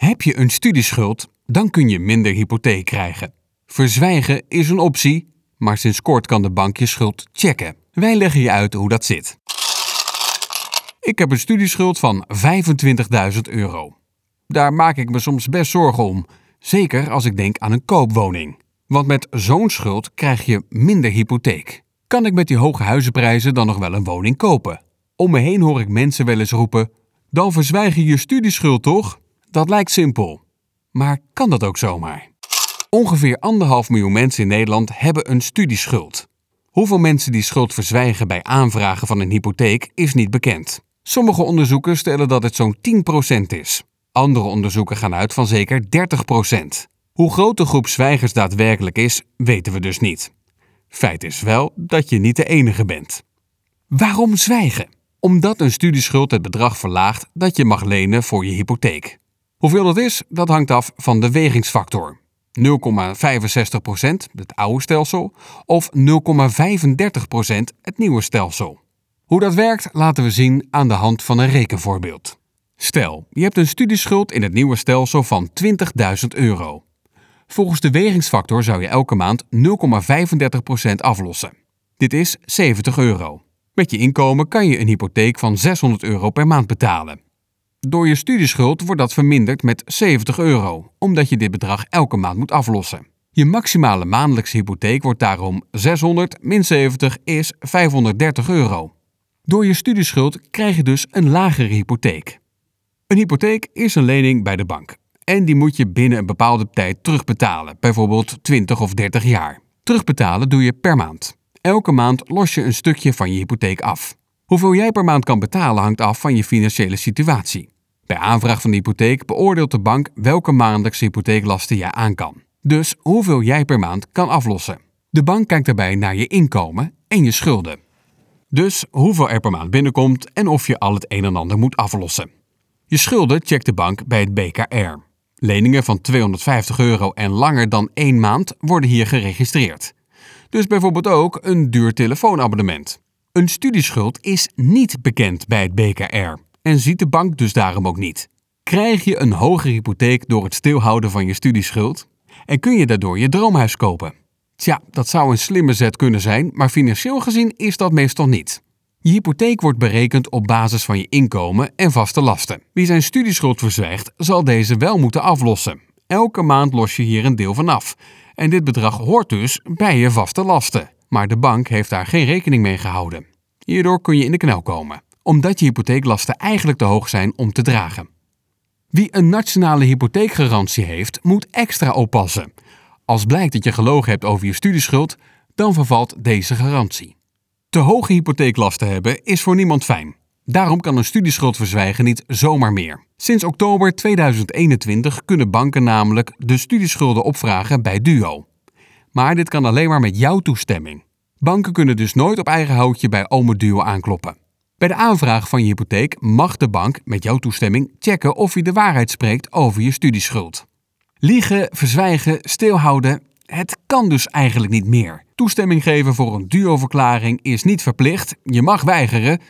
Heb je een studieschuld, dan kun je minder hypotheek krijgen. Verzwijgen is een optie, maar sinds kort kan de bank je schuld checken. Wij leggen je uit hoe dat zit. Ik heb een studieschuld van 25.000 euro. Daar maak ik me soms best zorgen om, zeker als ik denk aan een koopwoning. Want met zo'n schuld krijg je minder hypotheek. Kan ik met die hoge huizenprijzen dan nog wel een woning kopen? Om me heen hoor ik mensen wel eens roepen: dan verzwijg je je studieschuld toch? Dat lijkt simpel. Maar kan dat ook zomaar? Ongeveer anderhalf miljoen mensen in Nederland hebben een studieschuld. Hoeveel mensen die schuld verzwijgen bij aanvragen van een hypotheek is niet bekend. Sommige onderzoeken stellen dat het zo'n 10% is. Andere onderzoeken gaan uit van zeker 30%. Hoe groot de groep zwijgers daadwerkelijk is, weten we dus niet. Feit is wel dat je niet de enige bent. Waarom zwijgen? Omdat een studieschuld het bedrag verlaagt dat je mag lenen voor je hypotheek. Hoeveel dat is, dat hangt af van de wegingsfactor. 0,65% het oude stelsel of 0,35% het nieuwe stelsel. Hoe dat werkt laten we zien aan de hand van een rekenvoorbeeld. Stel, je hebt een studieschuld in het nieuwe stelsel van 20.000 euro. Volgens de wegingsfactor zou je elke maand 0,35% aflossen. Dit is 70 euro. Met je inkomen kan je een hypotheek van 600 euro per maand betalen. Door je studieschuld wordt dat verminderd met 70 euro, omdat je dit bedrag elke maand moet aflossen. Je maximale maandelijkse hypotheek wordt daarom 600 min 70 is 530 euro. Door je studieschuld krijg je dus een lagere hypotheek. Een hypotheek is een lening bij de bank. En die moet je binnen een bepaalde tijd terugbetalen, bijvoorbeeld 20 of 30 jaar. Terugbetalen doe je per maand. Elke maand los je een stukje van je hypotheek af. Hoeveel jij per maand kan betalen hangt af van je financiële situatie. Bij aanvraag van de hypotheek beoordeelt de bank welke maandelijkse hypotheeklasten jij aan kan. Dus hoeveel jij per maand kan aflossen. De bank kijkt daarbij naar je inkomen en je schulden. Dus hoeveel er per maand binnenkomt en of je al het een en ander moet aflossen. Je schulden checkt de bank bij het BKR. Leningen van 250 euro en langer dan één maand worden hier geregistreerd. Dus bijvoorbeeld ook een duur telefoonabonnement. Een studieschuld is niet bekend bij het BKR en ziet de bank dus daarom ook niet. Krijg je een hogere hypotheek door het stilhouden van je studieschuld? En kun je daardoor je droomhuis kopen? Tja, dat zou een slimme zet kunnen zijn, maar financieel gezien is dat meestal niet. Je hypotheek wordt berekend op basis van je inkomen en vaste lasten. Wie zijn studieschuld verzwijgt, zal deze wel moeten aflossen. Elke maand los je hier een deel van af. En dit bedrag hoort dus bij je vaste lasten. Maar de bank heeft daar geen rekening mee gehouden. Hierdoor kun je in de knel komen, omdat je hypotheeklasten eigenlijk te hoog zijn om te dragen. Wie een nationale hypotheekgarantie heeft, moet extra oppassen. Als blijkt dat je gelogen hebt over je studieschuld, dan vervalt deze garantie. Te hoge hypotheeklasten hebben is voor niemand fijn. Daarom kan een studieschuld verzwijgen niet zomaar meer. Sinds oktober 2021 kunnen banken namelijk de studieschulden opvragen bij Duo. Maar dit kan alleen maar met jouw toestemming. Banken kunnen dus nooit op eigen houtje bij Ome Duo aankloppen. Bij de aanvraag van je hypotheek mag de bank met jouw toestemming checken of je de waarheid spreekt over je studieschuld. Liegen, verzwijgen, stilhouden, het kan dus eigenlijk niet meer. Toestemming geven voor een duo-verklaring is niet verplicht, je mag weigeren.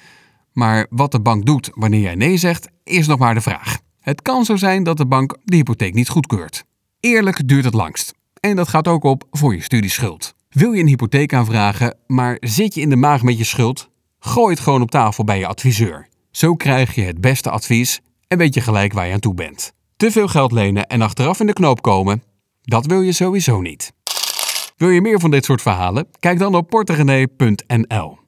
Maar wat de bank doet wanneer jij nee zegt, is nog maar de vraag. Het kan zo zijn dat de bank de hypotheek niet goedkeurt. Eerlijk duurt het langst. En dat gaat ook op voor je studieschuld. Wil je een hypotheek aanvragen, maar zit je in de maag met je schuld? Gooi het gewoon op tafel bij je adviseur. Zo krijg je het beste advies en weet je gelijk waar je aan toe bent. Te veel geld lenen en achteraf in de knoop komen, dat wil je sowieso niet. Wil je meer van dit soort verhalen? Kijk dan op portegenee.nl.